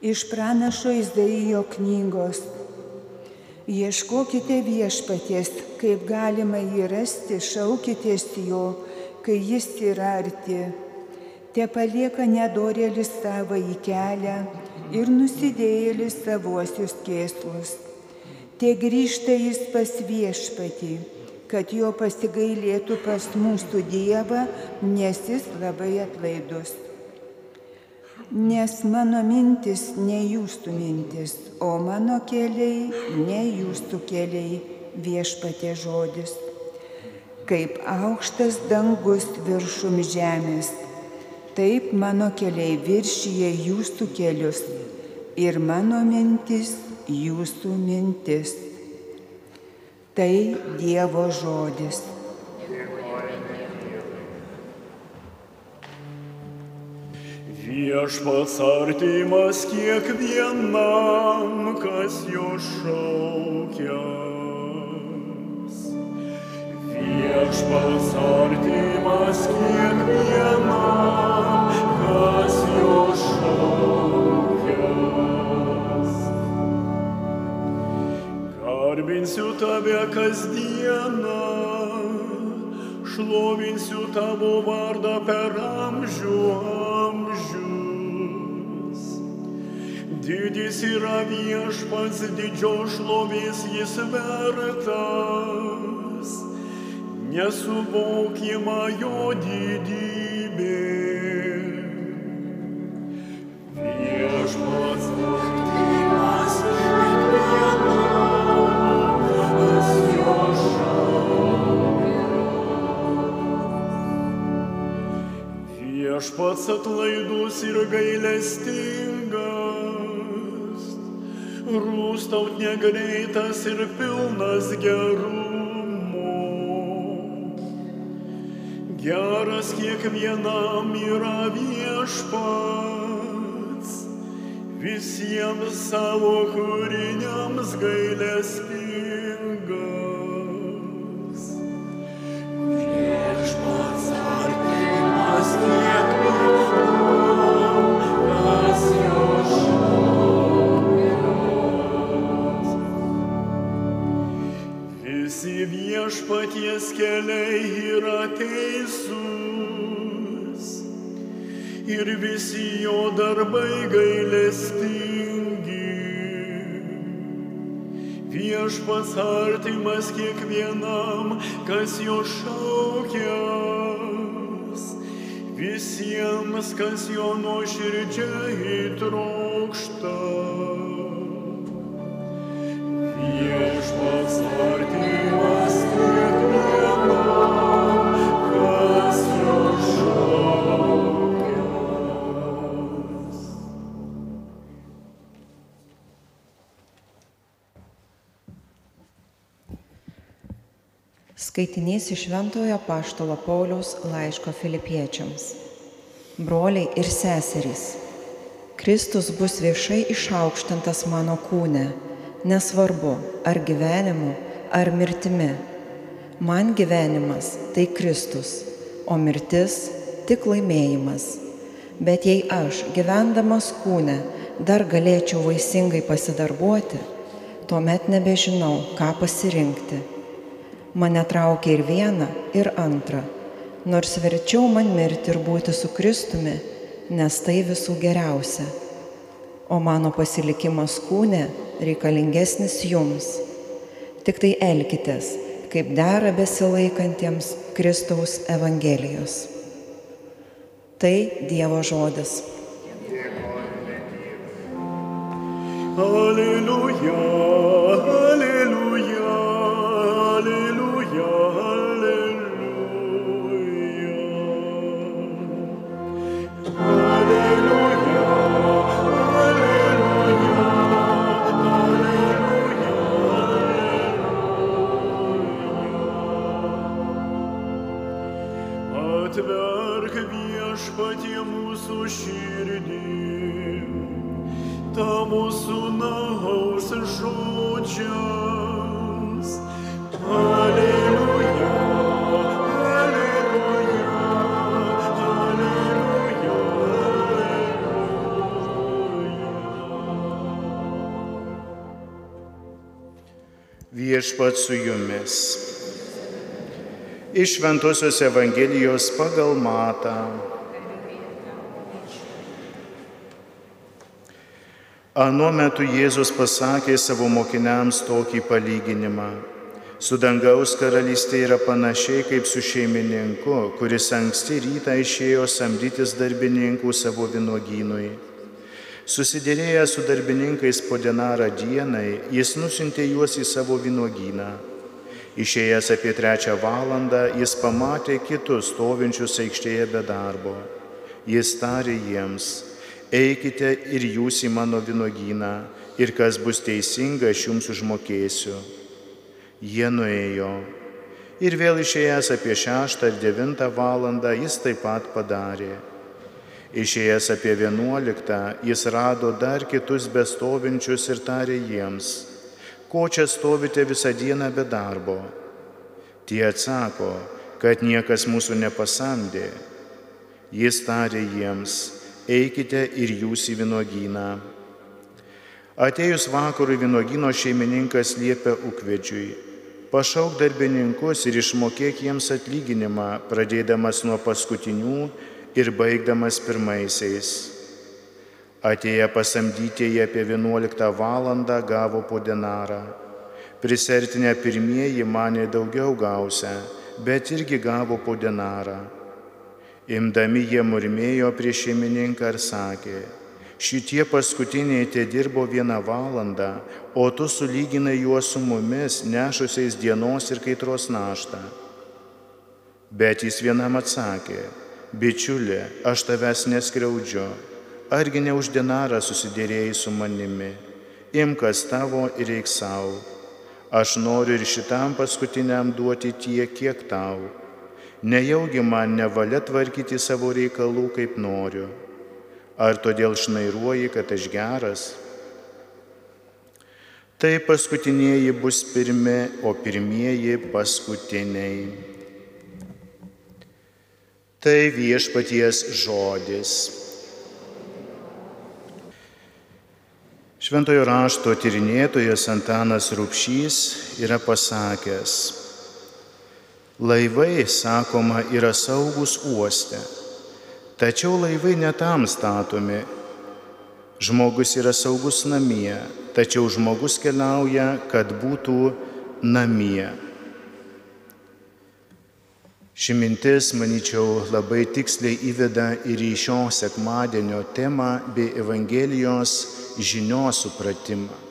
Iš pranašo Izaijo knygos. Ieškokite viešpaties, kaip galima jį rasti, šaukitės jo, kai jis yra arti. Te palieka nedorėlis savo į kelią ir nusidėjėlis savuosius kėslus. Te grįžta jis pas viešpatį, kad jo pasigailėtų pas mūsų Dievą, nes jis labai atlaidus. Nes mano mintis ne jūsų mintis, o mano keliai ne jūsų keliai viešpatė žodis. Kaip aukštas dangus viršum žemės, taip mano keliai viršyje jūsų kelius ir mano mintis jūsų mintis. Tai Dievo žodis. Viešpats artimas kiekvienam, kas jo šaukias. Viešpats artimas kiekvienam, kas jo šaukias. Garbinsiu tave kasdieną, šlovinsiu tavo vardą per amžių Didis yra viešpats, didžios šlovės jis vertas, nesuvokiama jo didybė. Viešpats artimas kiekvienam, kas jo Viešpats atlaidus ir gailestingas, rūstaut negreitas ir pilnas gerumo. Geras kiekvienam yra viešpats, visiems savo kūriniams gailestingas. Darbai gailestingi. Viešpats artimas kiekvienam, kas jo šaukias, visiems, kas jo nuoširdžiai trokšta. Skaitinys iš Šventojo Paštalo Pauliaus laiško filipiečiams. Broliai ir seserys, Kristus bus viešai išaukštintas mano kūne, nesvarbu ar gyvenimu, ar mirtimi. Man gyvenimas tai Kristus, o mirtis tik laimėjimas. Bet jei aš gyvendamas kūne dar galėčiau vaisingai pasidarbuoti, tuomet nebežinau, ką pasirinkti Mane traukia ir viena, ir antra, nors verčiau man mirti ir būti su Kristumi, nes tai visų geriausia. O mano pasilikimas kūne reikalingesnis jums. Tik tai elkitės, kaip dera besilaikantiems Kristaus Evangelijos. Tai Dievo žodis. Alleluja, viešpat su jumis. Iš Ventosios Evangelijos pagal matą. Anuo metu Jėzus pasakė savo mokiniams tokį palyginimą. Su dangaus karalystė yra panašiai kaip su šeimininku, kuris anksti rytą išėjo samdytis darbininkų savo vinogynui. Susidėrėję su darbininkais po denarą dienai, jis nusintė juos į savo vynogyną. Išėjęs apie trečią valandą, jis pamatė kitus stovinčius aikštėje be darbo. Jis tarė jiems, eikite ir jūs į mano vynogyną, ir kas bus teisinga, aš jums užmokėsiu. Jie nuėjo. Ir vėl išėjęs apie šeštą ir devintą valandą, jis taip pat padarė. Išėjęs apie vienuoliktą, jis rado dar kitus bestovinčius ir tarė jiems, ko čia stovite visą dieną be darbo. Tie atsako, kad niekas mūsų nepasamdė. Jis tarė jiems, eikite ir jūs į vynogyną. Atėjus vakarui vynogino šeimininkas liepia ukvedžiui, pašauk darbininkus ir išmokėk jiems atlyginimą, pradėdamas nuo paskutinių ir baigdamas pirmaisiais. Atėję pasamdytieji apie 11 valandą gavo po denarą. Prisertinę pirmieji mane daugiau gausia, bet irgi gavo po denarą. Imdami jie murmėjo prieš šeimininką ir sakė, šitie paskutiniai te dirbo vieną valandą, o tu sulyginai juos su mumis, nešusiais dienos ir kaitros naštą. Bet jis vienam atsakė, bičiulė, aš tavęs neskriaudžiu, argi ne už denarą susidėrėjai su manimi, imkas tavo ir eik savo. Aš noriu ir šitam paskutiniam duoti tiek, kiek tau. Nejaugi man nevalia tvarkyti savo reikalų, kaip noriu. Ar todėl šnairuoji, kad aš geras? Tai paskutinieji bus pirmi, o pirmieji paskutiniai. Tai viešpaties žodis. Šventojo rašto tyrinėtojas Antanas Rupšys yra pasakęs, laivai, sakoma, yra saugus uoste, tačiau laivai netam statomi. Žmogus yra saugus namie, tačiau žmogus keliauja, kad būtų namie. Ši mintis, manyčiau, labai tiksliai įveda ir į šio sekmadienio temą bei Evangelijos žinios supratimą.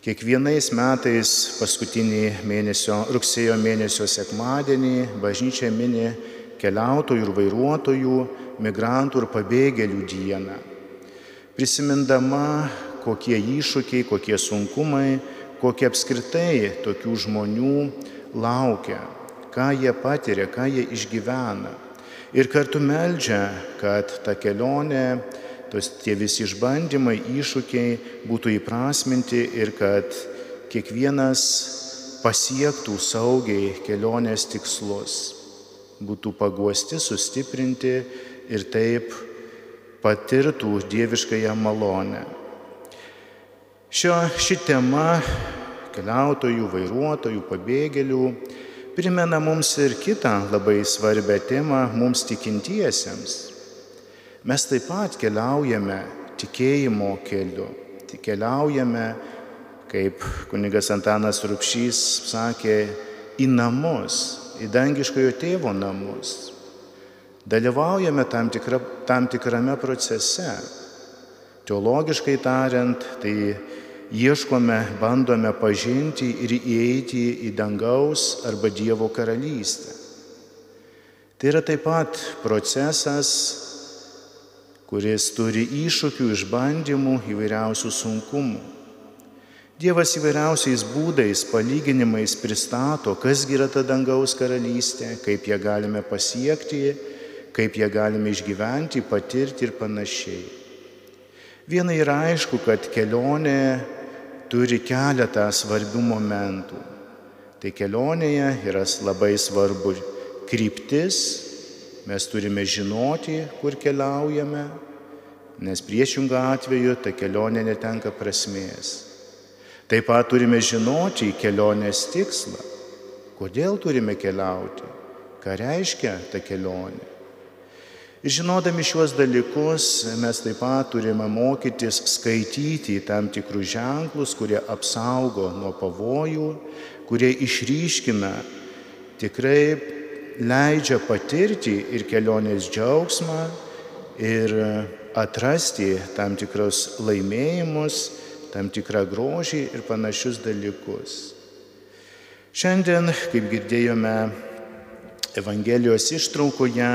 Kiekvienais metais paskutinį mėnesio, rugsėjo mėnesio sekmadienį bažnyčia mini keliautojų ir vairuotojų, migrantų ir pabėgėlių dieną. Prisimindama, kokie iššūkiai, kokie sunkumai, kokie apskritai tokių žmonių laukia ką jie patiria, ką jie išgyvena. Ir kartu meldžia, kad ta kelionė, tos tie visi išbandymai, iššūkiai būtų įprasminti ir kad kiekvienas pasiektų saugiai kelionės tikslus, būtų paguosti, sustiprinti ir taip patirtų dieviškąją malonę. Šio, ši tema keliautojų, vairuotojų, pabėgėlių primena mums ir kitą labai svarbę temą mums tikintiesiems. Mes taip pat keliaujame tikėjimo keliu, tik keliaujame, kaip kunigas Antanas Rupšys sakė, į namus, į dangiškojo tėvo namus. Dalyvaujame tam, tikra, tam tikrame procese. Teologiškai tariant, tai ieškome, bandome pažinti ir įeiti į dangaus arba Dievo karalystę. Tai yra taip pat procesas, kuris turi iššūkių, išbandymų, įvairiausių sunkumų. Dievas įvairiausiais būdais, palyginimais pristato, kas yra ta dangaus karalystė, kaip ją galime pasiekti, kaip ją galime išgyventi, patirti ir panašiai. Viena yra aišku, kad kelionė turi keletą svarbių momentų. Tai kelionėje yra labai svarbu kryptis, mes turime žinoti, kur keliaujame, nes priešingą atveju ta kelionė netenka prasmės. Taip pat turime žinoti kelionės tikslą. Kodėl turime keliauti? Ką reiškia ta kelionė? Žinodami šiuos dalykus mes taip pat turime mokytis skaityti tam tikrus ženklus, kurie apsaugo nuo pavojų, kurie išryškina, tikrai leidžia patirti ir kelionės džiaugsmą, ir atrasti tam tikrus laimėjimus, tam tikrą grožį ir panašius dalykus. Šiandien, kaip girdėjome Evangelijos ištraukoje,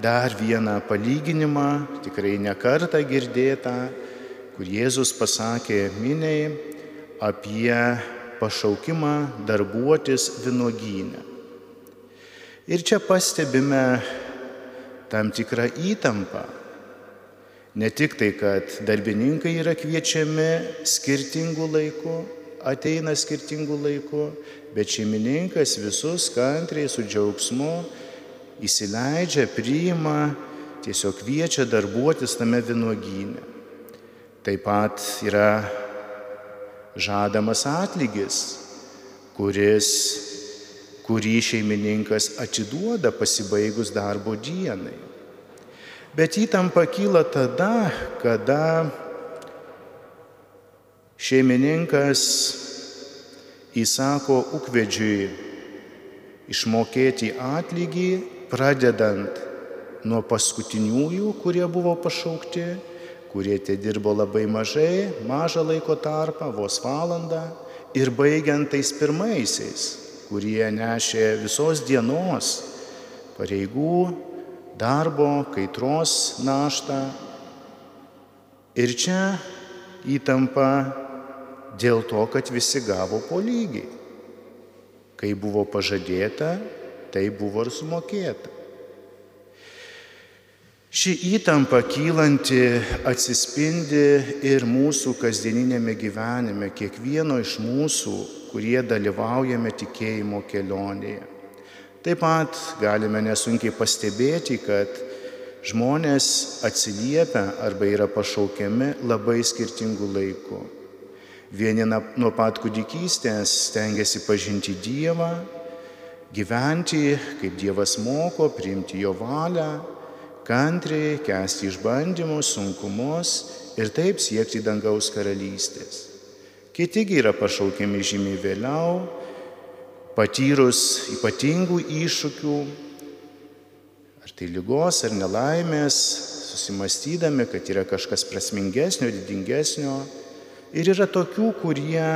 dar vieną palyginimą, tikrai nekartą girdėtą, kur Jėzus pasakė miniai apie pašaukimą darbuotis vinogynę. Ir čia pastebime tam tikrą įtampą Ne tik tai, kad darbininkai yra kviečiami skirtingų laikų, ateina skirtingų laikų, bet šeimininkas visus kantriai su džiaugsmu įsileidžia, priima, tiesiog kviečia darbuotis tame vynuogynė. Taip pat yra žadamas atlygis, kuris, kurį šeimininkas atiduoda pasibaigus darbo dienai. Bet įtampa kyla tada, kada šeimininkas įsako ukvedžiui išmokėti atlygį, pradedant nuo paskutiniųjų, kurie buvo pašaukti, kurie te dirbo labai mažai, mažą laiko tarpą, vos valandą, ir baigiant tais pirmaisiais, kurie nešė visos dienos pareigų darbo, kaitros naštą. Ir čia įtampa dėl to, kad visi gavo po lygiai. Kai buvo pažadėta, tai buvo ir sumokėta. Ši įtampa kylanti atsispindi ir mūsų kasdieninėme gyvenime, kiekvieno iš mūsų, kurie dalyvaujame tikėjimo kelionėje. Taip pat galime nesunkiai pastebėti, kad žmonės atsiliepia arba yra pašaukiami labai skirtingų laikų. Vieni nuo pat kūdikystės stengiasi pažinti Dievą, gyventi, kaip Dievas moko, priimti Jo valią, kantriai kesti išbandymus, sunkumus ir taip siekti dangaus karalystės. Kitigi yra pašaukiami žymiai vėliau, patyrus ypatingų iššūkių, ar tai lygos, ar nelaimės, susimastydami, kad yra kažkas prasmingesnio, didingesnio. Ir yra tokių, kurie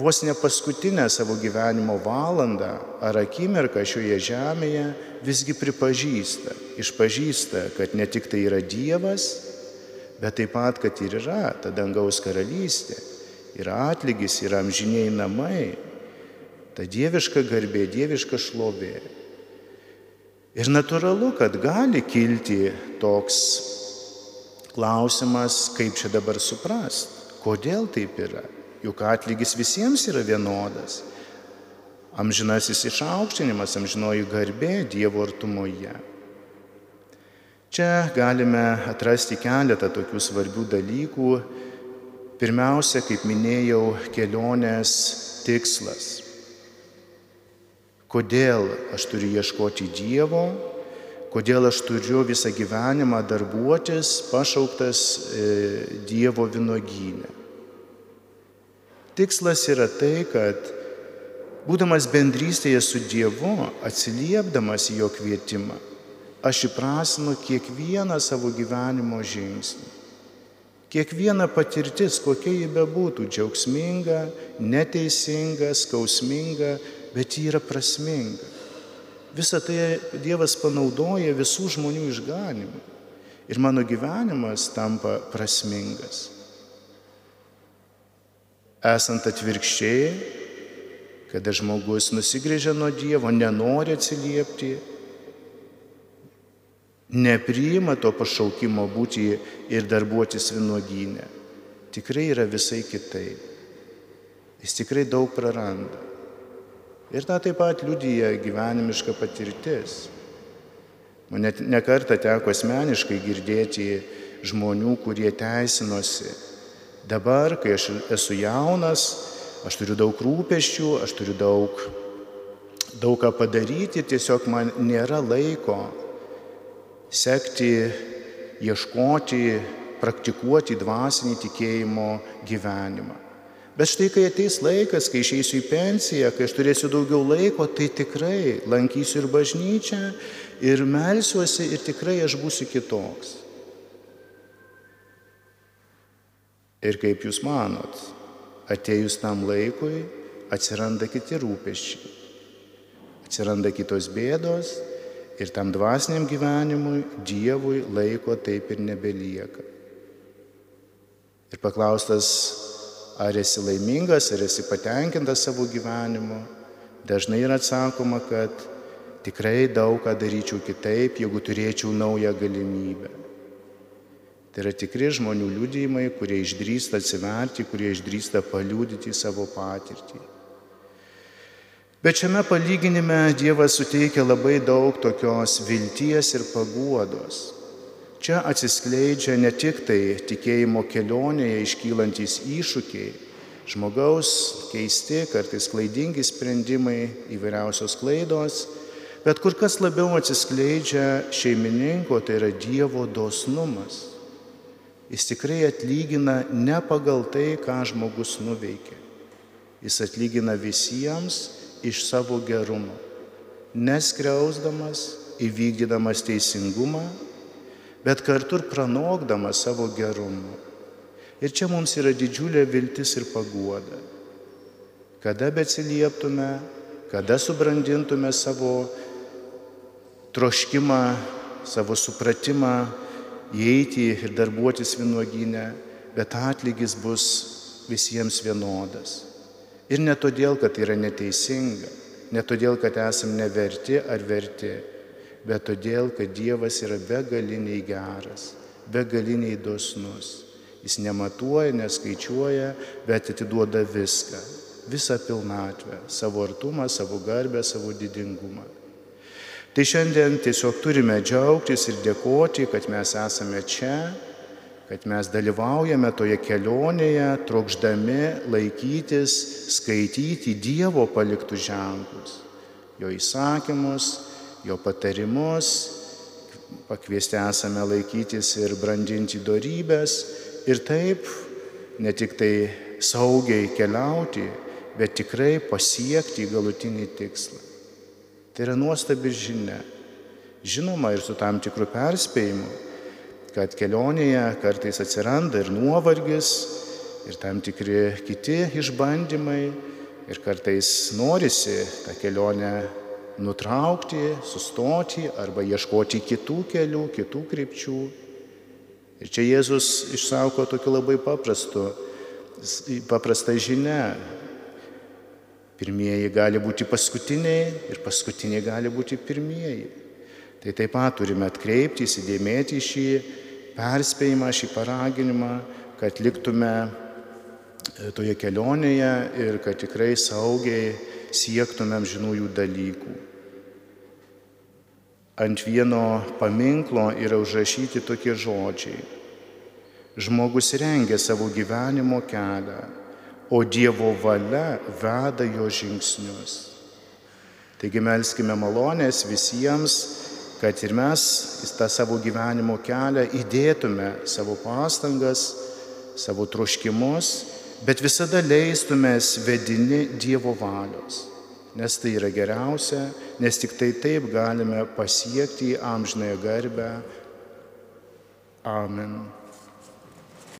vos ne paskutinę savo gyvenimo valandą ar akimirką šioje žemėje visgi pripažįsta, išpažįsta, kad ne tik tai yra Dievas, bet taip pat, kad ir yra ta dangaus karalystė, yra atlygis, yra amžiniai namai, ta dieviška garbė, dieviška šlovė. Ir natūralu, kad gali kilti toks klausimas, kaip čia dabar suprast, kodėl taip yra. Juk atlygis visiems yra vienodas. Amžinasis išaukštinimas, amžinoji garbė Dievo artumoje. Čia galime atrasti keletą tokių svarbių dalykų. Pirmiausia, kaip minėjau, kelionės tikslas. Kodėl aš turiu ieškoti Dievo, kodėl aš turiu visą gyvenimą darbuotis pašauktas e, Dievo vinogynė. Tikslas yra tai, kad būdamas bendrystėje su Dievu, atsiliepdamas į jo kvietimą, aš įprasinu kiekvieną savo gyvenimo žingsnį. Kiekviena patirtis, kokia ji bebūtų, džiaugsminga, neteisinga, skausminga, bet ji yra prasminga. Visą tai Dievas panaudoja visų žmonių išganimui. Ir mano gyvenimas tampa prasmingas. Esant atvirkščiai, kada žmogus nusigrėžia nuo Dievo, nenori atsiliepti, nepriima to pašaukimo būti ir darbuotis vinuogynė, tikrai yra visai kitaip. Jis tikrai daug praranda. Ir tą taip pat liudyja gyvenimiška patirtis. Man net nekartą teko asmeniškai girdėti žmonių, kurie teisinosi. Dabar, kai aš esu jaunas, aš turiu daug rūpeščių, aš turiu daug, daug ką padaryti tiesiog man nėra laiko sekti, ieškoti, praktikuoti dvasinį tikėjimo gyvenimą. Bet štai kai ateis laikas, kai išeisiu į pensiją, kai aš turėsiu daugiau laiko, tai tikrai lankysiu ir bažnyčią, ir melsiuosi, ir tikrai aš būsiu kitoks. Ir kaip jūs manot, atėjus tam laikui atsiranda kiti rūpeščiai, atsiranda kitos bėdos ir tam dvasiniam gyvenimui Dievui laiko taip ir nebelieka. Ir paklaustas ar esi laimingas, ar esi patenkintas savo gyvenimu, dažnai yra atsakoma, kad tikrai daug ką daryčiau kitaip, jeigu turėčiau naują galimybę. Tai yra tikri žmonių liūdėjimai, kurie išdrįsta atsiverti, kurie išdrįsta paliūdyti savo patirtį. Bet šiame palyginime Dievas suteikia labai daug tokios vilties ir paguodos. Čia atsiskleidžia ne tik tai tikėjimo kelionėje iškylantis iššūkiai, žmogaus keisti, kartais klaidingi sprendimai, įvairiausios klaidos, bet kur kas labiau atsiskleidžia šeimininko, tai yra Dievo dosnumas. Jis tikrai atlygina ne pagal tai, ką žmogus nuveikė. Jis atlygina visiems iš savo gerumo, neskriausdamas, įvykdydamas teisingumą bet kartu ir pranokdama savo gerumu. Ir čia mums yra didžiulė viltis ir paguoda. Kada beatsilieptume, kada subrandintume savo troškimą, savo supratimą įeiti ir darbuotis vienuoginę, bet atlygis bus visiems vienodas. Ir ne todėl, kad yra neteisinga, ne todėl, kad esame neverti ar verti, bet todėl, kad Dievas yra begaliniai geras, begaliniai dosnus. Jis nematuoja, neskaičiuoja, bet atiduoda viską, visą pilnatvę, savo artumą, savo garbę, savo didingumą. Tai šiandien tiesiog turime džiaugtis ir dėkoti, kad mes esame čia, kad mes dalyvaujame toje kelionėje, trokšdami laikytis, skaityti Dievo paliktus ženklus, jo įsakymus, jo patarimus, pakviesti esame laikytis ir brandinti darybės ir taip ne tik tai saugiai keliauti, bet tikrai pasiekti galutinį tikslą. Tai yra nuostabi žinia. Žinoma ir su tam tikru perspėjimu, kad kelionėje kartais atsiranda ir nuovargis, ir tam tikri kiti išbandymai, ir kartais norisi tą kelionę nutraukti, sustoti arba ieškoti kitų kelių, kitų krypčių. Ir čia Jėzus išsauko tokiu labai paprastu, paprastą žinę. Pirmieji gali būti paskutiniai ir paskutiniai gali būti pirmieji. Tai taip pat turime atkreipti, įsidėmėti šį perspėjimą, šį paraginimą, kad liktume e, toje kelionėje ir kad tikrai saugiai siektumėm žinųjų dalykų. Ant vieno paminklo yra užrašyti tokie žodžiai. Žmogus rengia savo gyvenimo kelią, o Dievo valia veda jo žingsnius. Taigi melskime malonės visiems, kad ir mes į tą savo gyvenimo kelią įdėtume savo pastangas, savo troškimus, bet visada leistumės vedini Dievo valios nes tai yra geriausia, nes tik tai taip galime pasiekti amžinąją garbę. Amen.